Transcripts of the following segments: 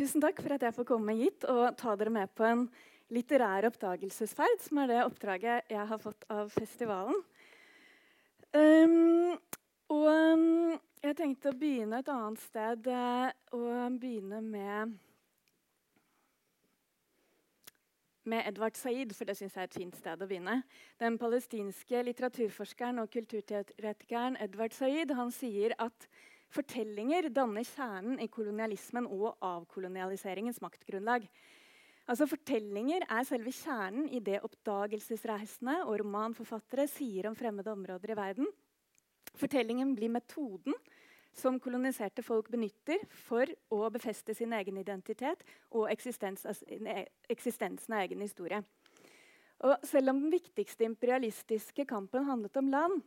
Tusen takk for at jeg får komme hit og ta dere med på en litterær oppdagelsesferd, som er det oppdraget jeg har fått av festivalen. Um, og um, jeg tenkte å begynne et annet sted, uh, og begynne med med Edvard Said, for det syns jeg er et fint sted å begynne. Den palestinske litteraturforskeren og kulturteoretikeren Edvard Said han sier at Fortellinger danner kjernen i kolonialismen og avkolonialiseringens maktgrunnlag. Altså Fortellinger er selve kjernen i det oppdagelsesreisende og romanforfattere sier om fremmede områder i verden. Fortellingen blir metoden som koloniserte folk benytter for å befeste sin egen identitet og eksistens, eksistensen av egen historie. Og selv om den viktigste imperialistiske kampen handlet om land,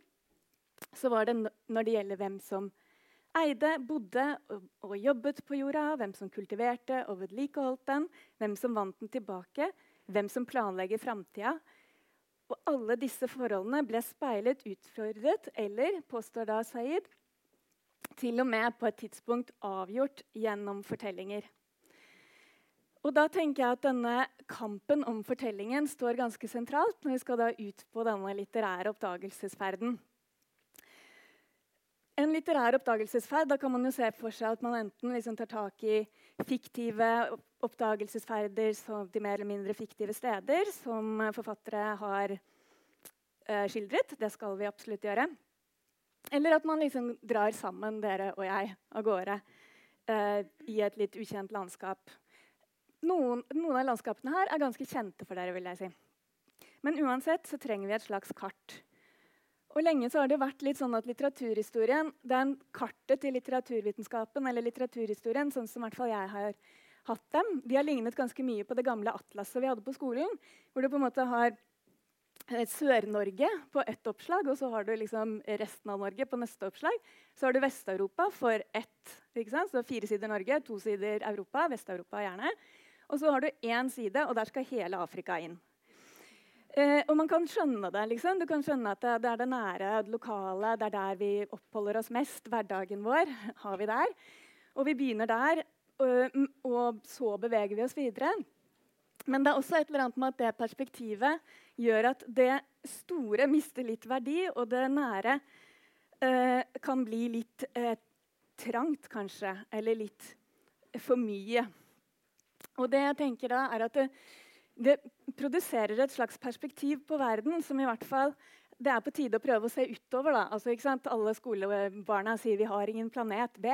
så var det når det gjelder hvem som eide, bodde og, jobbet på jorda, hvem som kultiverte og vedlikeholdt den, hvem som vant den tilbake, hvem som planlegger framtida. Og alle disse forholdene ble speilet, utfordret eller, påstår da Saeed, til og med på et tidspunkt avgjort gjennom fortellinger. Og da tenker jeg at denne Kampen om fortellingen står ganske sentralt når vi skal da ut på denne litterære oppdagelsesferden. En litterær oppdagelsesferd da kan man jo se for seg at man enten liksom tar tak i fiktive oppdagelsesferder til mer eller mindre fiktive steder som forfattere har eh, skildret. Det skal vi absolutt gjøre. Eller at man liksom drar sammen, dere og jeg, av gårde eh, i et litt ukjent landskap. Noen, noen, av landskapene her er ganske kjente for dere. vil jeg si. Men uansett så trenger vi et slags kart og lenge så har det vært litt sånn at litteraturhistorien, det er en kartet til litteraturvitenskapen eller litteraturhistorien, sånn som i hvert fall jeg har hatt dem, de har lignet ganske mye på det gamle atlaset vi hadde på skolen. Hvor du på en måte har eh, Sør-Norge på ett oppslag, og så har du liksom resten av Norge på neste oppslag. Så har du Vest-Europa for ett. ikke sant? Så Fire sider Norge, to sider Europa. Vest-Europa gjerne. Og så har du én side, og der skal hele Afrika inn. Eh, og man kan skjønne det. liksom. Du kan skjønne at det, er det nære, det lokale, det er der vi oppholder oss mest. Hverdagen vår har vi der. Og vi begynner der, og, og så beveger vi oss videre. Men det er også et eller annet med at det perspektivet gjør at det store mister litt verdi, og det nære eh, kan bli litt eh, trangt, kanskje. Eller litt for mye. Og det jeg tenker da, er at det, det produserer et slags perspektiv på verden som i hvert fall det er på tide å prøve å se utover. da. Altså, Alle skolebarna sier vi har ingen planet B.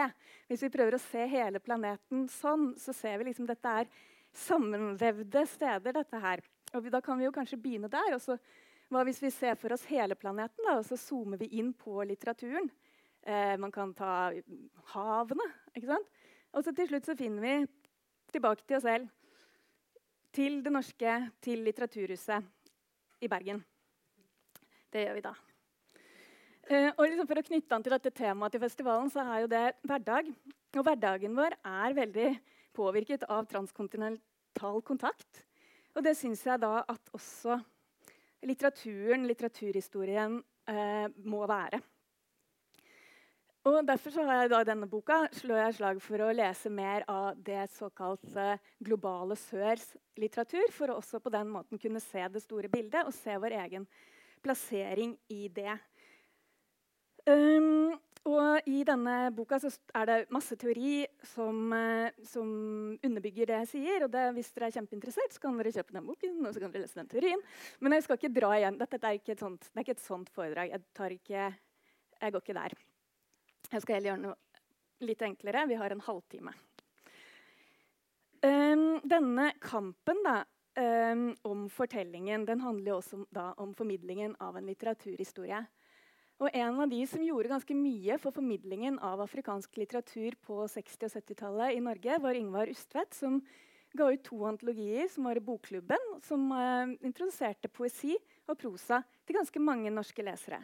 Hvis vi prøver å se hele planeten sånn, så ser vi liksom dette er sammenvevde steder. dette her. Og Da kan vi jo kanskje begynne der. og så hva hvis vi ser for oss hele planeten, da, og så zoomer vi inn på litteraturen? Eh, man kan ta havene. ikke sant? Og så til slutt så finner vi tilbake til oss selv til Det Norske, til Litteraturhuset i Bergen. Det gjør vi da. Uh, og liksom For å knytte an til dette temaet til festivalen, så er jo det hverdag. Og hverdagen vår er veldig påvirket av transkontinental kontakt. Og det syns jeg da at også litteraturen, litteraturhistorien, eh, må være. Og Derfor så har jeg da denne boka slår jeg slag for å lese mer av det såkalte globale sørs litteratur, for å også på den måten kunne se det store bildet og se vår egen plassering i det. Um, og I denne boka er det masse teori som, uh, som, underbygger det jeg sier. og det, Hvis dere er kjempeinteressert, så kan dere kjøpe den boken. og så kan dere lese den teorien. Men jeg skal ikke dra igjen. Dette er ikke et sånt, det er ikke et sånt foredrag. Jeg, ikke, jeg går ikke der. Jeg skal heller gjøre noe litt enklere. Vi har en halvtime. Um, denne kampen da, um, om fortellingen den handler også om, da, om formidlingen av en litteraturhistorie. Og En av de som gjorde ganske mye for formidlingen av afrikansk litteratur på 60- og 70-tallet i Norge, var Yngvar Ustvedt, som ga ut to antologier som var i Bokklubben, som uh, introduserte poesi og prosa til ganske mange norske lesere.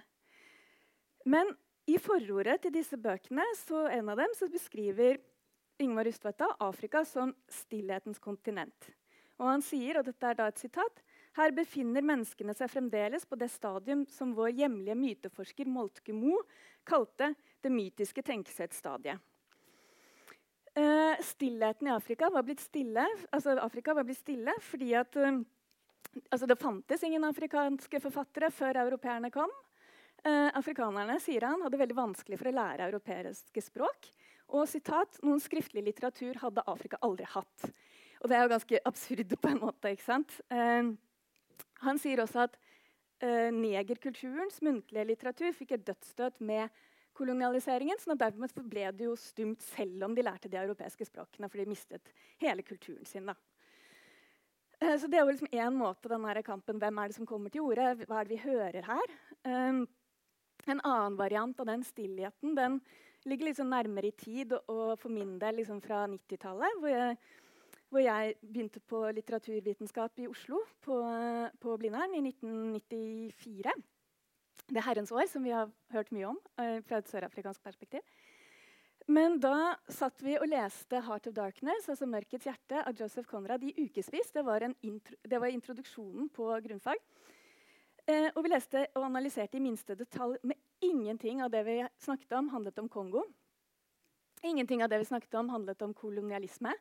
Men i forordet til disse bøkene så en av dem så beskriver Yngvar Ustvedta Afrika som stillhetens kontinent. Og han sier, og dette er da et sitat, her befinner menneskene seg fremdeles på det stadium som vår hjemlige myteforsker Moltke Moe kalte det mytiske tenkesettstadiet. Uh, stillheten i Afrika var blitt stille, altså Afrika var blitt stille fordi at uh, altså det fantes ingen afrikanske forfattere før europeerne kom. Uh, afrikanerne sier han, hadde veldig vanskelig for å lære europeiske språk. Og sitat, noen skriftlig litteratur hadde Afrika aldri hatt. Og det er jo ganske absurd på en måte. ikke sant? han sier også at negerkulturens muntlige litteratur fikk et dødsstøt med kolonialiseringen. at Dermed ble det jo stumt selv om de lærte de europeiske språkene, for de mistet hele kulturen sin. da. Eh, så Det er jo liksom én måte denne kampen Hvem er det som kommer til orde? Hva er det vi hører her? En annen variant av den stillheten den ligger liksom nærmere i tid, og, for min del liksom fra 90-tallet, hvor, hvor, jeg begynte på litteraturvitenskap i Oslo, på, på Blindern, i 1994 det herrens år, som vi har hørt mye om uh, fra et sørafrikansk perspektiv. Men da satt vi og leste 'Heart of Darkness', altså 'Mørkets hjerte' av Joseph Conrad i ukevis. Det, det, var introduksjonen på grunnfag. Eh, og vi leste og analyserte i minste detalj, men ingenting av det vi snakket om, handlet om Kongo. Ingenting av det vi snakket om, handlet om kolonialisme.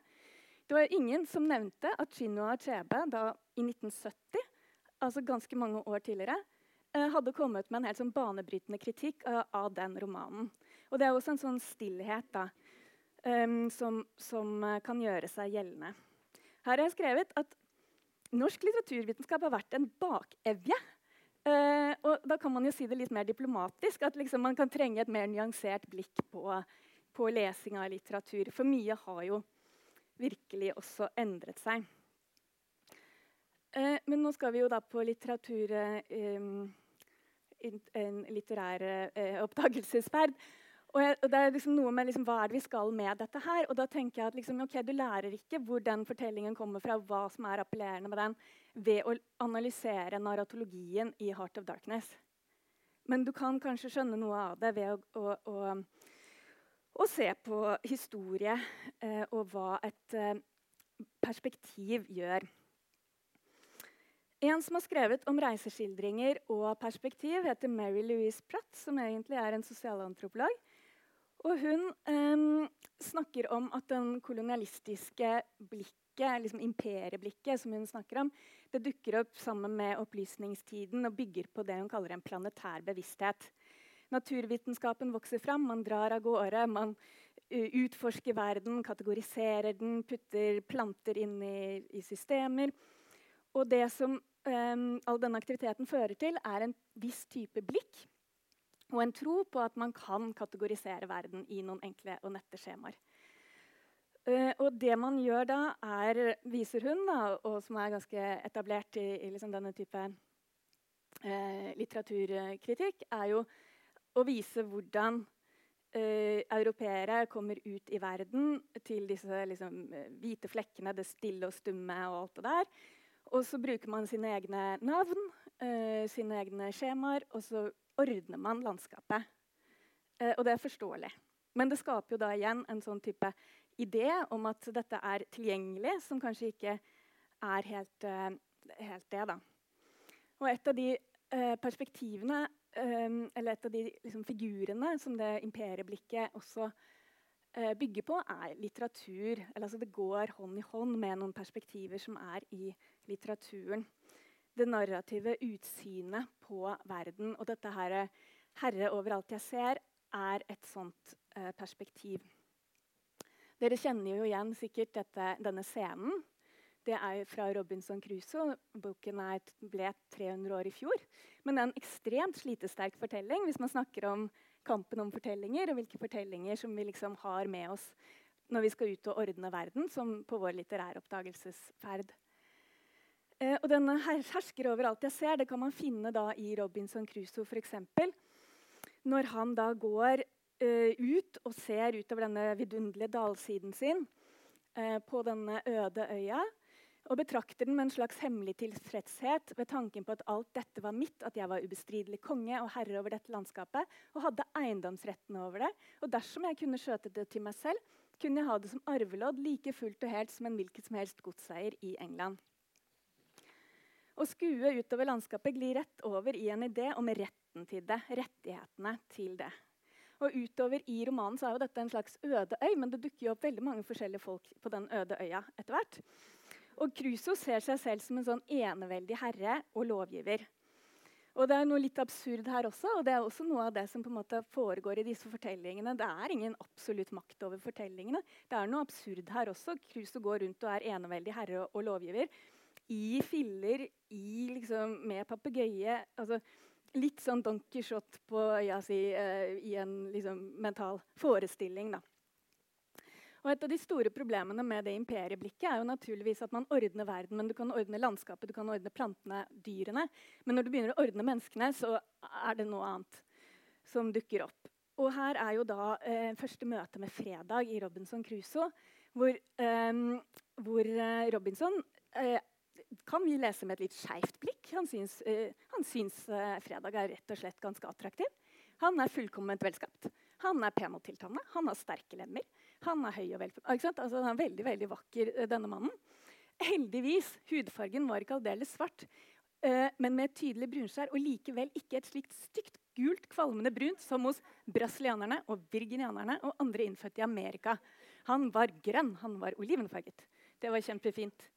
Det var ingen som nevnte at Chinua Achebe da, i 1970, altså ganske mange år tidligere, Eh, hadde kommet med en helt sånn banebrytende kritikk av, av, den romanen. Og det er også en sånn stillhet da, um, som, som uh, kan gjøre seg gjeldende. Her har jeg skrevet at norsk litteraturvitenskap har vært en bakevje. Uh, og da kan man jo si det litt mer diplomatisk, at liksom man kan trenge et mer nyansert blikk på, på lesing av litteratur. For mye har jo virkelig også endret seg. Uh, men nå skal vi jo da på litteratur... Um, en litterær eh, oppdagelsesferd. Og, jeg, og, det er liksom noe med liksom, Hva er det vi skal med dette her? Og da tenker jeg at liksom, okay, Du lærer ikke hvor den fortellingen kommer fra, hva som er appellerende med den, ved å analysere narratologien i 'Heart of Darkness'. Men du kan kanskje skjønne noe av det ved å, å, å, å se på historie eh, og hva et eh, perspektiv gjør. En som har skrevet om reiseskildringer og perspektiv, heter Mary Louise Pratt, som egentlig er en sosialantropolog. Og hun um, snakker om at den kolonialistiske blikket, liksom imperieblikket, som hun snakker om, det dukker opp sammen med opplysningstiden og bygger på det hun kaller en planetær bevissthet. Naturvitenskapen vokser fram, man drar av gårde. Man utforsker verden, kategoriserer den, putter planter inn i, i systemer. Og det som um, all denne aktiviteten fører til, er en viss type blikk og en tro på at man kan kategorisere verden i noen enkle og nette skjemaer. Uh, og det man gjør da, er, viser hun, da, og som er ganske etablert i, i liksom denne type uh, litteraturkritikk, er jo å vise hvordan uh, europeere kommer ut i verden til disse liksom, hvite flekkene, det stille og stumme og alt det der. Og så bruker man sine egne navn, sine egne skjemaer, og så ordner man landskapet. Uh, og det er forståelig. Men det skaper jo da igjen en sånn type idé om at dette er tilgjengelig, som kanskje ikke er helt, uh, helt det. da. Og et av de perspektivene, eller et av de liksom, figurene som det imperieblikket også Eh, bygger på, er litteratur. Altså det går hånd i hånd med noen perspektiver som er i litteraturen. Det narrative utsynet på verden. Og dette her, 'Herre overalt jeg ser' er et sånt eh, perspektiv. Dere kjenner jo igjen sikkert dette, denne scenen. Det er fra Robinson Crusoe. Boken ble 300 år i fjor. Men det er en ekstremt slitesterk fortelling hvis man snakker om kampen om fortellinger, og hvilke fortellinger som vi liksom har med oss når vi skal ut og ordne verden, som på vår litterære oppdagelsesferd. Eh, og denne hersker overalt jeg ser, det kan man finne da i Robinson Crusoe f.eks. Når han da går eh, ut og ser utover denne vidunderlige dalsiden sin eh, på denne øde øya, og betrakter den med en slags hemmelig tilfredshet ved tanken på at alt dette var mitt, at jeg var ubestridelig konge og herre over dette landskapet og hadde eiendomsretten over det. Og dersom jeg kunne skjøte det til meg selv, kunne jeg ha det som arvelodd like fullt og helt som en hvilket som helst godseier i England. Å skue utover landskapet glir rett over i en idé om retten til det, rettighetene til det. Og utover i romanen så er jo dette en slags øde øy, men det dukker jo opp veldig mange forskjellige folk på den øde øya etter hvert. Og Crusoe ser seg selv som en sånn eneveldig herre og lovgiver. Og Det er noe litt absurd her også, og det er også noe av det som på en måte foregår i disse fortellingene. Det er ingen absolutt makt over fortellingene. Det er noe absurd her også. Crusoe går rundt og er eneveldig herre og lovgiver. I filler, i, liksom, med papegøye. Altså, litt sånn Don Quijote på øya si uh, i en liksom, mental forestilling. da. Og Et av de store problemene med det imperieblikket er jo naturligvis at man ordner verden. men Du kan ordne landskapet, du kan ordne plantene, dyrene. Men når du begynner å ordne menneskene, så er det noe annet som dukker opp. Og her er jo da eh, første møte med fredag i Robinson Crusoe, hvor, eh, hvor eh, Robinson eh, kan vi lese med et litt skeivt blikk. Han syns, uh, han syns uh, fredag er rett og slett ganske attraktiv. Han er fullkomment velskapt. Han er pen og tiltalende. Han har sterke lemmer. Han er høy og velfunnet. Altså, han er veldig veldig vakker, uh, denne mannen. Heldigvis, hudfargen var ikke aldeles svart, men med et tydelig brunskjær. Og likevel ikke et slikt stygt gult, kvalmende brunt som hos brasilianerne og virginianerne og andre innfødte i Amerika. Han var grønn. Han var olivenfarget. Det var kjempefint.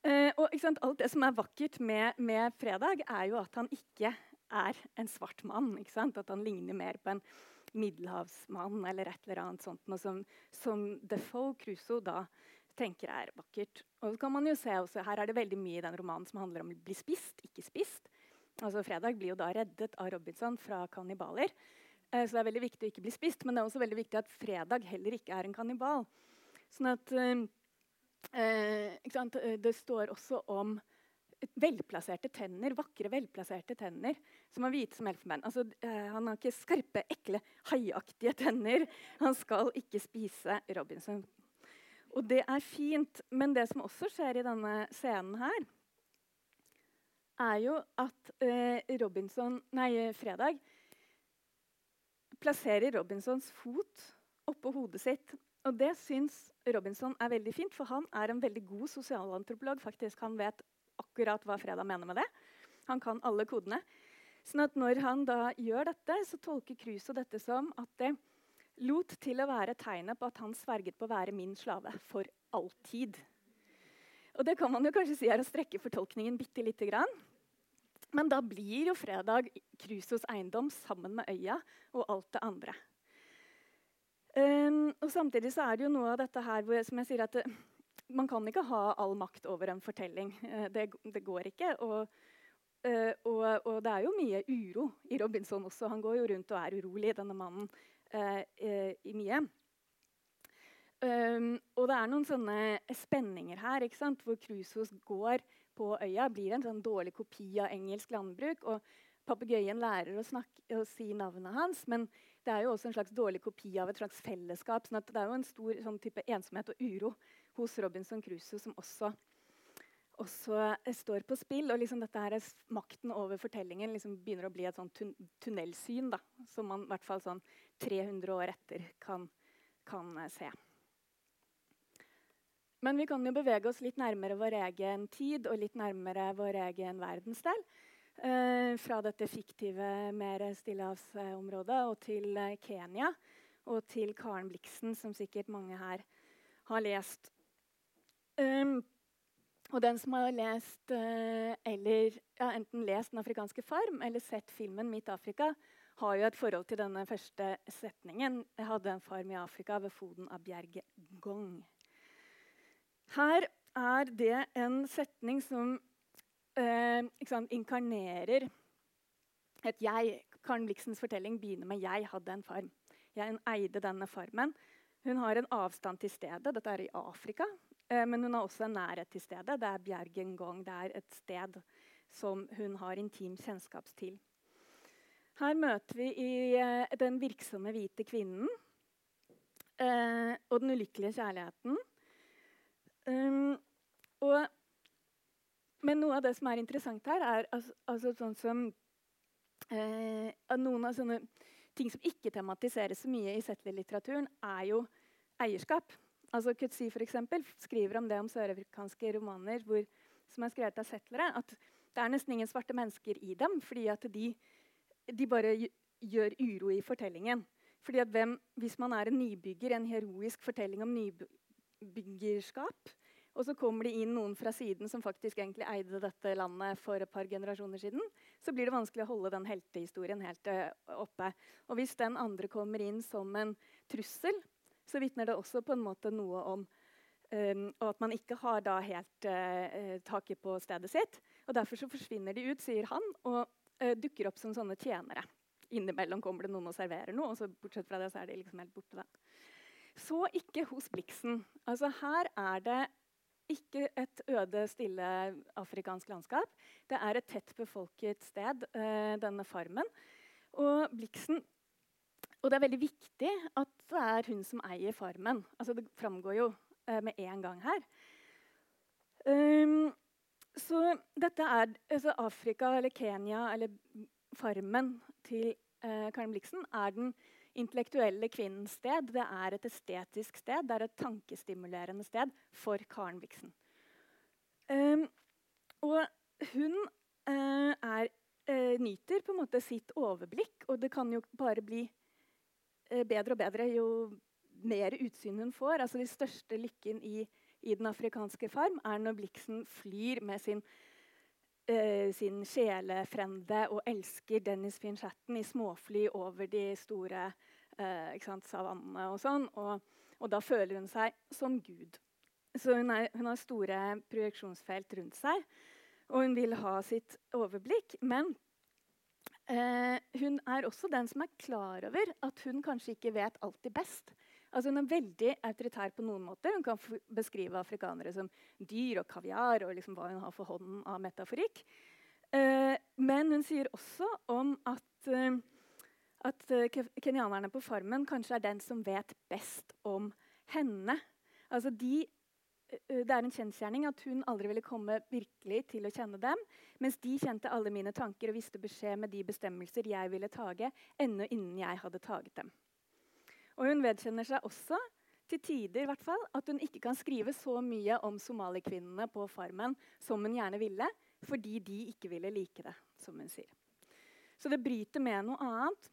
Uh, og Alt det som er vakkert med, med, Fredag, er jo at han ikke er en svart mann. At han ligner mer på en middelhavsmann eller et eller annet sånt. Noe som, som Defoe Crusoe da tenker er vakkert. Og så kan man jo se også, Her er det veldig mye i den romanen som handler om å bli spist, ikke spist. Altså Fredag blir jo da reddet av Robinson fra kannibaler. Eh, så det er veldig viktig å ikke bli spist, men det er også veldig viktig at Fredag heller ikke er en kannibal. Sånn at... Eh, eh, det står også om velplasserte tenner, vakre, velplasserte tenner som er hvite som elfenbein. Altså, eh, han har ikke skarpe, ekle, haiaktige tenner. Han skal ikke spise Robinson. Og det er fint, men det som også skjer i denne scenen her, er jo at eh, Robinson, nei, Fredag plasserer Robinsons fot oppå hodet sitt og det syns Robinson er veldig fint, for han er en veldig god sosialantropolog. faktisk. Han vet akkurat hva Freda mener med det. Han kan alle kodene. Sånn at når han da gjør dette, så tolker Crusoe dette som at det lot til å være tegnet på at han sverget på å være min slave for alltid. Og det kan man jo kanskje si er å strekke fortolkningen bitte lite grann. Men da blir jo Fredag Crusoes eiendom sammen med øya og alt det andre. Um, og Samtidig så er det jo noe av dette her hvor som jeg sier at det, man kan ikke ha all makt over en fortelling. Uh, det, det, går ikke. Og, uh, og, og, det er jo mye uro i Robinson også. Han går jo rundt og er urolig, denne mannen, uh, i mye. Um, og det er noen sånne spenninger her ikke sant? hvor Crusos går på øya, blir en sånn dårlig kopi av engelsk landbruk. og Papegøyen lærer å, snakke, å si navnet hans, men det er jo også en slags dårlig kopi av et slags fellesskap. sånn det er jo en stor sånn type ensomhet og uro hos Robinson Crusoe som også, også eh, står på spill. Og liksom dette her, makten over fortellingen liksom begynner å bli et sånn tun tunnelsyn da, som man i hvert fall sånn 300 år etter kan, kan uh, se. Men vi kan jo bevege oss litt nærmere vår egen tid og litt nærmere vår egen verdensdel. Eh, fra dette fiktive, mer stillehavsområdet og til eh, Kenya. Og til Karen Blixen, som sikkert mange her har lest. Um, og den som har lest uh, eller ja, enten lest 'Den afrikanske farm' eller sett filmen 'Mitt Afrika', har jo et forhold til denne første setningen. Jeg hadde en farm i Afrika ved foden av bjerget Gong. Her er det en setning som eh, inkarnerer et jeg. Karen Blixens fortelling begynner med 'jeg hadde en farm'. Jeg eide denne farmen. Hun har en avstand til stedet. Dette er i Afrika. Eh, men hun har også en nærhet til stedet. Det er Bjergengong. Det er et sted som hun har intim kjennskap til. Her møter vi i, eh, den virksomme hvite kvinnen eh, og den ulykkelige kjærligheten. Um, og men noe av det som er interessant her, er altså, altså sånn som eh, Noen av sånne ting som ikke tematiseres så mye i settlerlitteraturen, er jo eierskap. Altså Kutsi for eksempel, skriver om det om sørafrikanske romaner hvor, som er skrevet av settlere, at det er nesten ingen svarte mennesker i dem, fordi at de, de bare gjør uro i fortellingen. Fordi at hvem, Hvis man er en nybygger, en heroisk fortelling om nybyggerskap, og så kommer det inn noen fra siden som faktisk egentlig eide dette landet for et par generasjoner siden, så blir det vanskelig å holde den heltehistorien helt uh, oppe. Og hvis den andre kommer inn som en trussel, så vitner det også på en måte noe om um, at man ikke har da helt uh, taket på stedet sitt. Og derfor så forsvinner de ut, sier han, og uh, dukker opp som sånne tjenere. Innimellom kommer det noen og serverer noe, og så bortsett fra det så er de liksom helt borte. da. Så ikke hos Blixen. Altså, her er det ikke et øde, stille afrikansk landskap. Det er et tett befolket sted, uh, denne farmen. Og Bliksen Og det er veldig viktig at det er hun som eier farmen. Altså, det framgår jo uh, med en gang her. Um, så dette er altså Afrika eller Kenya eller farmen til eh, Karen Blixen er den intellektuelle kvinnens sted. Det er et estetisk sted, det er et tankestimulerende sted for Karen Blixen. Um, og hun uh, er, uh, nyter på en måte sitt overblikk, og det kan jo bare bli uh, bedre og bedre jo mer utsyn hun får. Altså, den største lykken i, i, den afrikanske farm er når Blixen flyr med sin uh, sin sjelefrende og elsker Dennis Finchatten i småfly over de store sant, savannene og sånn. Og, og, da føler hun seg som Gud. Så hun, er, hun har store projeksjonsfelt rundt seg, og hun vil ha sitt overblikk. Men eh, hun er også den som er klar over at hun kanskje ikke vet alltid best. Altså Hun er veldig autoritær på noen måter. Hun kan beskrive afrikanere som dyr og kaviar og liksom hva hun har for hånden av metaforikk. Uh, men hun sier også om at, uh, at uh, kenyanerne på Farmen kanskje er den som vet best om henne. Altså de, det er en kjensgjerning at hun aldri ville komme virkelig til å kjenne dem, mens de kjente alle mine tanker og visste beskjed med de bestemmelser jeg ville tage, ennå innen jeg hadde taget dem. Og hun vedkjenner seg også til tider hvert fall, at hun ikke kan skrive så mye om somalikvinnene på Farmen som hun gjerne ville, fordi de ikke ville like det, som hun sier. Så det bryter med noe annet.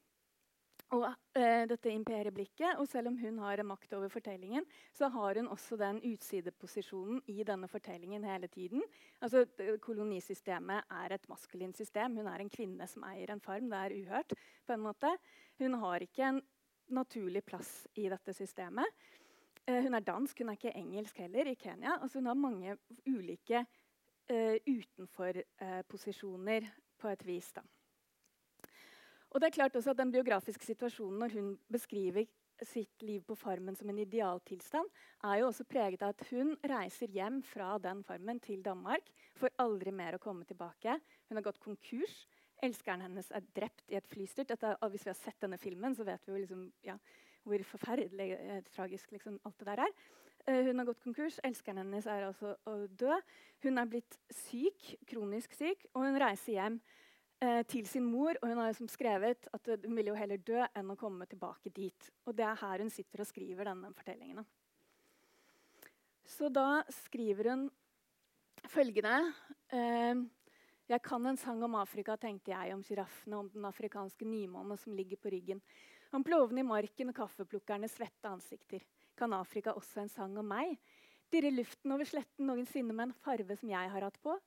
Og eh, dette imperieblikket, og selv om hun har makt over fortellingen, så har hun også den utsideposisjonen i denne fortellingen hele tiden. Altså, kolonisystemet er et maskulint system. Hun er en kvinne som eier en farm. Det er uhørt. på en måte. Hun har ikke en naturlig plass i dette systemet. Eh, hun er dansk, hun er ikke engelsk heller i Kenya. Altså, hun har mange ulike eh, utenfor-posisjoner på et vis. Da. Og det er klart også at Den biografiske situasjonen når hun beskriver sitt liv på farmen som en idealtilstand, er jo også preget av at hun reiser hjem fra den farmen til Danmark Får aldri mer å komme tilbake. Hun har gått konkurs. Elskeren hennes er drept i et flystyrt. Dette, hvis vi har sett denne filmen, så vet vi jo liksom, ja, hvor forferdelig eh, tragisk liksom, alt det der er. Eh, hun har gått konkurs. Elskeren hennes er altså død. Hun er blitt syk, kronisk syk, og hun reiser hjem eh, til sin mor. Og hun har liksom skrevet at hun ville jo heller dø enn å komme tilbake dit. Og det er her hun sitter og skriver denne fortellingen. Så da skriver hun følgende uh, jeg kan en sang om Afrika, tenkte jeg, om sjiraffene, om den afrikanske nymånen som ligger på ryggen, om plovene i marken og kaffeplukkernes svette ansikter. Kan Afrika også en sang om meg? Dirre luften over sletten noensinne med en farve som jeg har hatt på?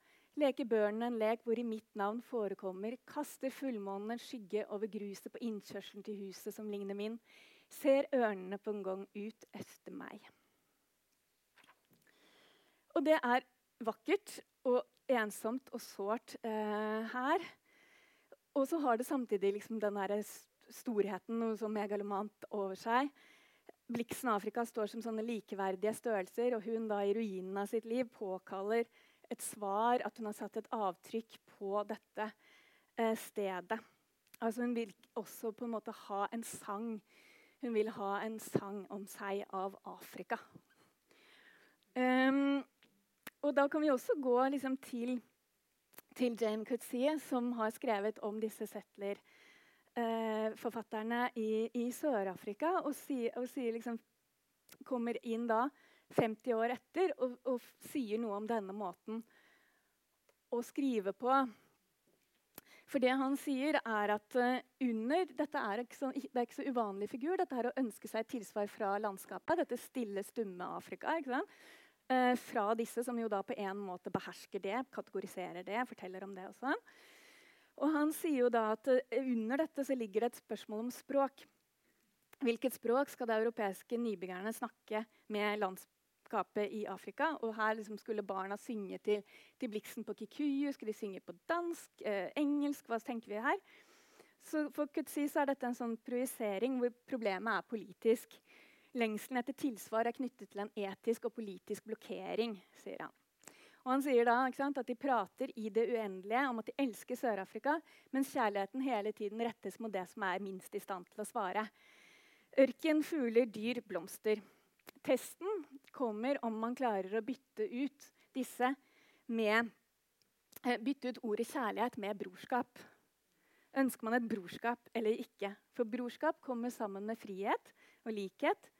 Leker børnene en lek hvor i mitt navn forekommer? Kaster fullmånen en skygge over gruset på innkjørselen til huset som ligner min? Ser ørnene på en gang ut etter meg? Og det er vakkert og ensomt og sårt eh, her. Og så har det samtidig liksom den der storheten, noe så megalomant over seg. Blixen Afrika står som sånne likeverdige størrelser, og hun da i ruinen av sitt liv påkaller et svar, at hun har satt et avtrykk på dette eh, stedet. Altså Hun vil også på en måte ha en sang. Hun vil ha en sang om seg av Afrika. Um, og da kan vi også gå liksom, til, til, Jane Coetzee, som har skrevet om disse settler-forfatterne eh, i, i Sør-Afrika, og, si, og si, liksom, kommer inn da 50 år etter og, og, sier noe om denne måten å skrive på. For det han sier, er at uh, under Dette er ikke, så, det er ikke så uvanlig figur, dette er å ønske seg tilsvar fra landskapet. Dette stille, stumme Afrika. Uh, fra disse som jo da på en måte behersker det, kategoriserer det, forteller om det også. Og han sier jo da at uh, under dette så ligger det et spørsmål om språk. Hvilket språk skal de europeiske nybyggerne snakke med landskapet i Afrika. Og her liksom skulle barna synge til, til Blixen på kikuyu, skulle de synge på dansk, eh, engelsk. Hva tenker vi her? Så for Kutsi så er dette en sånn projisering hvor problemet er politisk. Lengselen etter tilsvar er knyttet til en etisk og politisk blokkering, sier han. Og han sier da sant, at De prater i det uendelige om at de elsker Sør-Afrika, mens kjærligheten hele tiden rettes mot det som er minst i stand til å svare. Ørken, fugler, dyr, blomster. Testen kommer om man klarer å bytte ut disse med eh, Bytte ut ordet kjærlighet med brorskap. Ønsker man et brorskap eller ikke? For brorskap kommer sammen med frihet og likhet.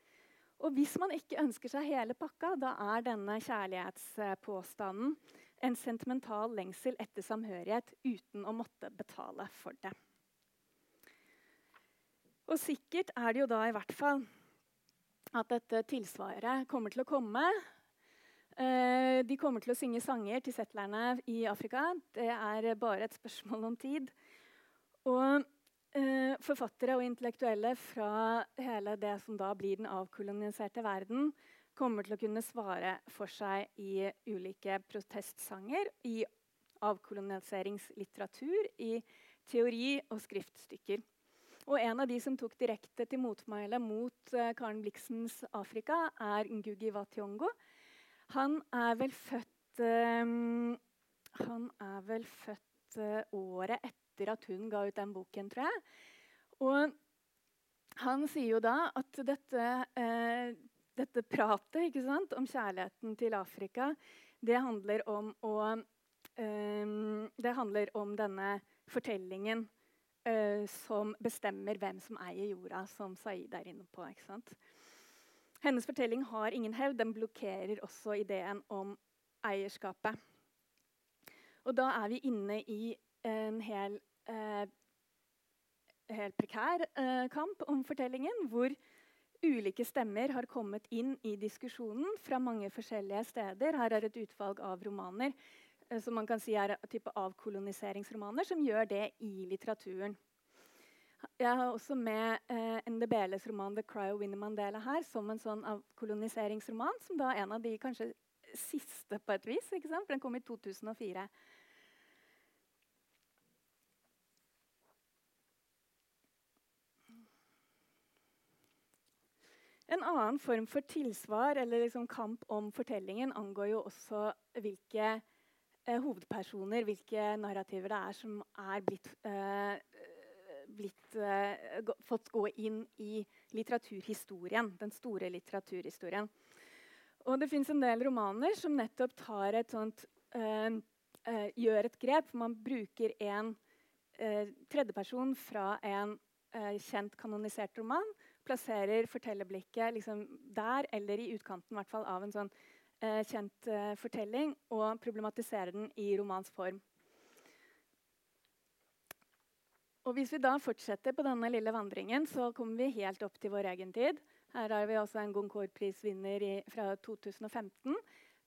Og hvis man ikke ønsker seg hele pakka, da er denne kjærlighetspåstanden en sentimental lengsel etter samhørighet uten å måtte betale for det. Og sikkert er det jo da i hvert fall at dette tilsvaret kommer til å komme. Uh, de kommer til å synge sanger til settlerne i Afrika. Det er bare et spørsmål om tid. Og uh, forfattere og intellektuelle fra hele det som da blir den avkoloniserte verden, kommer til å kunne svare for seg i ulike protestsanger, i avkoloniseringslitteratur, i teori og skriftstykker. Og en av de som tok direkte til motmæle mot uh, Karen Blixens Afrika, er Ngugi Wationgo. Han er vel født um, Han er vel født uh, året etter at hun ga ut den boken, tror jeg. Og han sier jo da at dette, eh, dette pratet sant, om kjærligheten til Afrika, det handler om å eh, Det handler om denne fortellingen eh, som bestemmer hvem som eier jorda, som Saeed er inne på. Hennes fortelling har ingen hevd. Den blokkerer også ideen om eierskapet. Og da er vi inne i en hel, helt prekær uh, kamp om fortellingen, hvor ulike stemmer har kommet inn i diskusjonen fra mange forskjellige steder. Her er et utvalg av romaner Eh, som man kan si er en type avkoloniseringsromaner, som gjør det i litteraturen. Jeg har også med eh, NDBLs roman 'The Cry of Winnie Mandela' her som en sånn avkoloniseringsroman, som da er en av de kanskje siste på et vis. ikke sant? For den kom i 2004. En annen form for tilsvar eller liksom kamp om fortellingen angår jo også hvilke eh, hovedpersoner, hvilke narrativer det er som er blitt, eh, blitt eh, fått gå inn i litteraturhistorien. Den store litteraturhistorien. Og det fins en del romaner som nettopp tar et sånt eh, eh, Gjør et grep. Man bruker en eh, tredjeperson fra en kjent kanonisert roman. Plasserer fortellerblikket liksom der eller i utkanten hvert fall, av en sånn eh, kjent eh, fortelling og problematiserer den i romans form. Og Hvis vi da fortsetter på denne lille vandringen, så kommer vi helt opp til vår egen tid. Her har vi også en Goncourt-prisvinner fra 2015,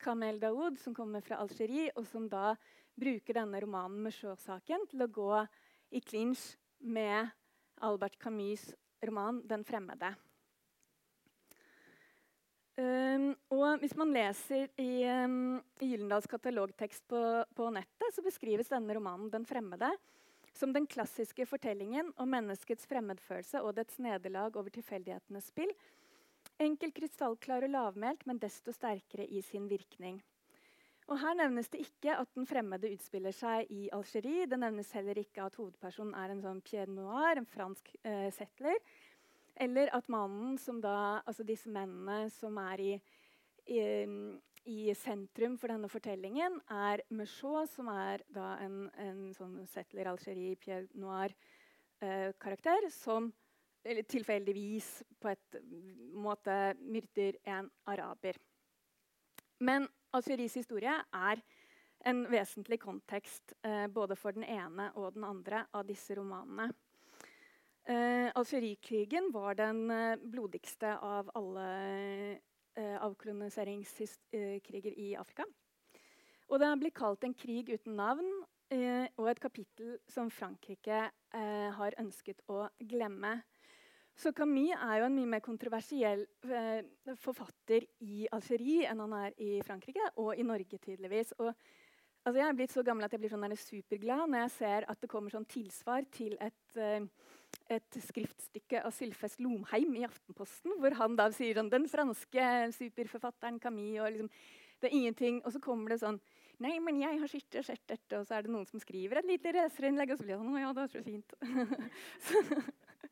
Kamel Daoud, som kommer fra Algerie, og som da bruker denne romanen med saken til å gå i klinsj med Albert Camus' roman 'Den fremmede'. Um, og hvis man leser i, um, i Gyllendals katalogtekst på, på, nettet, så beskrives denne romanen 'Den fremmede' som den klassiske fortellingen om menneskets fremmedfølelse og dets nederlag over tilfeldighetenes spill. Enkel, krystallklar og lavmælt, men desto sterkere i sin virkning. Og Her nevnes det ikke at den fremmede utspiller seg i Algerie. Det nevnes heller ikke at hovedpersonen er en sånn pied noir, en fransk eh, settler. Eller at mannen som da, altså disse mennene som er i, i, i sentrum for denne fortellingen, er Merchaud, som er da en, en sånn settler Algerie Pierre Noir-karakter, eh, som tilfeldigvis på et måte myrder en araber. Men Algeries historie er en vesentlig kontekst eh, både for den ene og den andre av disse romanene. Eh, Algerikrigen var den eh, blodigste av alle eh, avkoloniseringskriger i Afrika. Og det blir kalt en krig uten navn eh, og et kapittel som Frankrike eh, har ønsket å glemme. Så Camus er jo en mye mer kontroversiell eh, forfatter i Algerie enn han er i Frankrike og i Norge, tydeligvis. Og, altså, jeg er blitt så gammel at jeg blir sånn superglad når jeg ser at det kommer sånn tilsvar til et, eh, et skriftstykke av Sylfest Lomheim i Aftenposten, hvor han da sier sånn Den franske superforfatteren Camus og liksom, Det er ingenting. Og så kommer det sånn Nei, men jeg har og sett dette, og så er det noen som skriver et lite leserinnlegg, og så blir det sånn Å ja, det var så fint. så,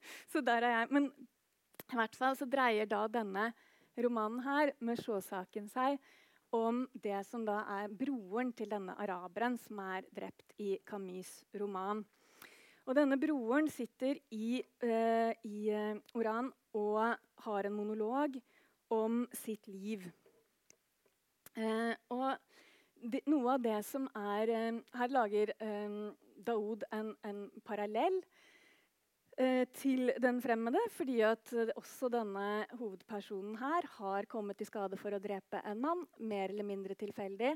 så der er jeg. Men i hvert fall så dreier da denne romanen her med Sjåsaken seg om det som da er broren til denne araberen som er drept i Camus' roman. Og denne broren sitter i, uh, i uh, Oran og har en monolog om sitt liv. Uh, og de, noe av det som er Her lager Daoud en, en parallell til den fremmede, fordi at eh, også denne hovedpersonen her har kommet i skade for å drepe en mann, mer eller mindre tilfeldig,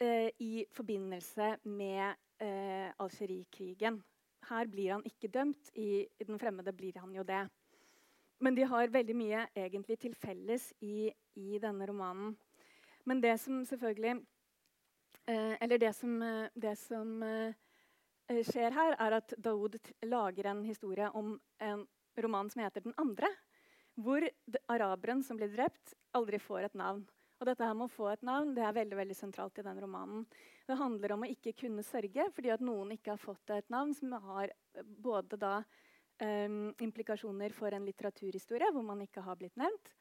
eh, i forbindelse med eh, Algerikrigen. Her blir han ikke dømt. I, I, den fremmede blir han jo det. Men de har veldig mye egentlig til felles i, i denne romanen. Men det som selvfølgelig eh, Eller det som, eh, det som Eh, skjer her, er at Daoud lager en historie om en roman som heter 'Den andre', hvor araberen som blir drept, aldri får et navn. Og dette her med å få et navn det er veldig veldig sentralt i den romanen. Det handler om å ikke kunne sørge fordi at noen ikke har fått et navn som har eh, både da um, implikasjoner for en litteraturhistorie, hvor man ikke har blitt nevnt,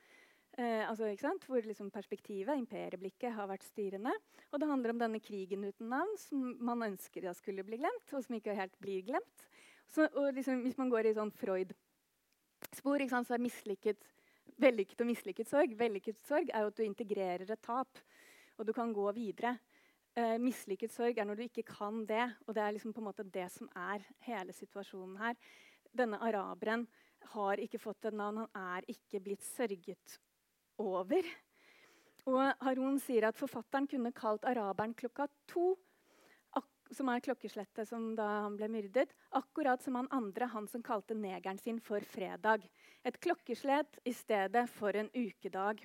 Eh, altså, Hvor liksom perspektivet, imperieblikket, har vært styrende. Og det handler om denne krigen uten navn, som man ønsker skulle bli glemt, og som ikke helt blir glemt. Så, liksom, hvis man går i sånn Freud-spor, så er mislykket, vellykket og mislykket sorg Vellykket sorg er jo at du integrerer et tap, og du kan gå videre. Eh, mislykket sorg er når du ikke kan det, og det er liksom på en måte det som er hele situasjonen her. Denne araberen har ikke fått et navn, han er ikke blitt sørget over. Og Harun sier at forfatteren kunne kalt araberen klokka to, som er klokkeslettet som da han ble myrdet, akkurat som han andre, han som kalte negeren sin for fredag. Et klokkeslett i stedet for en ukedag.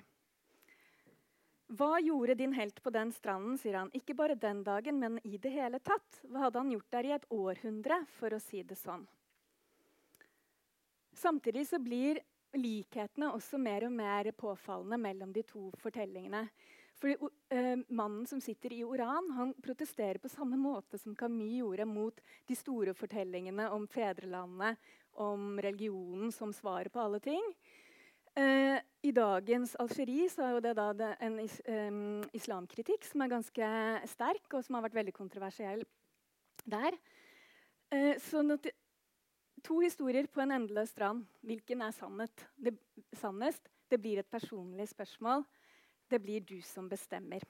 Hva gjorde din helt på den stranden, sier han. Ikke bare den dagen, men i det hele tatt. Hva hadde han gjort der i et århundre, for å si det sånn? Samtidig så blir likhetene også mer og mer påfallende mellom de to fortellingene. Fordi uh, Mannen som sitter i Oran, han protesterer på samme måte som Camus gjorde mot de store fortellingene om fedrelandet, om religionen som svaret på alle ting. Uh, I dagens Algerie så er det da en is, um, islamkritikk som er ganske sterk, og som har vært veldig kontroversiell der. Uh, sånn To historier på en endeløs strand. Hvilken er sannhet? Det, sannest? Det blir et personlig spørsmål. Det blir du som bestemmer.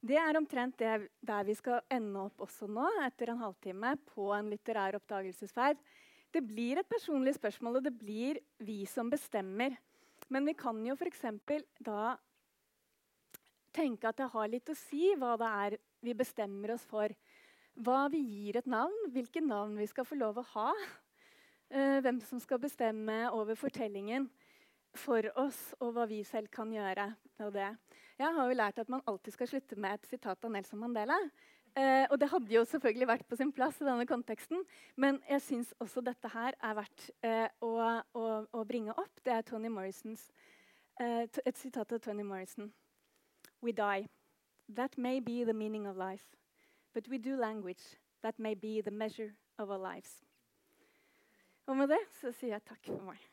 Det er omtrent det der vi skal ende opp også nå, etter en halvtime på en litterær oppdagelsesferd. Det blir et personlig spørsmål, og det blir vi som bestemmer. Men vi kan jo f.eks. da tenke at det har litt å si hva det er vi bestemmer oss for hva vi gir et navn, hvilke navn vi skal få lov å ha. Uh, hvem som skal bestemme over fortellingen for oss, og hva vi selv kan gjøre med det. Jeg har jo lært at man alltid skal slutte med et sitat av Nelson Mandela. Uh, og det hadde jo selvfølgelig vært på sin plass i denne konteksten, men jeg syns også dette her er verdt uh, å, å, å, bringe opp. Det er Tony Morrisons, et sitat av Tony Morrison. We die. That may be the meaning of life. But we do language that may be the measure of our lives. Og med det så sier jeg takk for meg.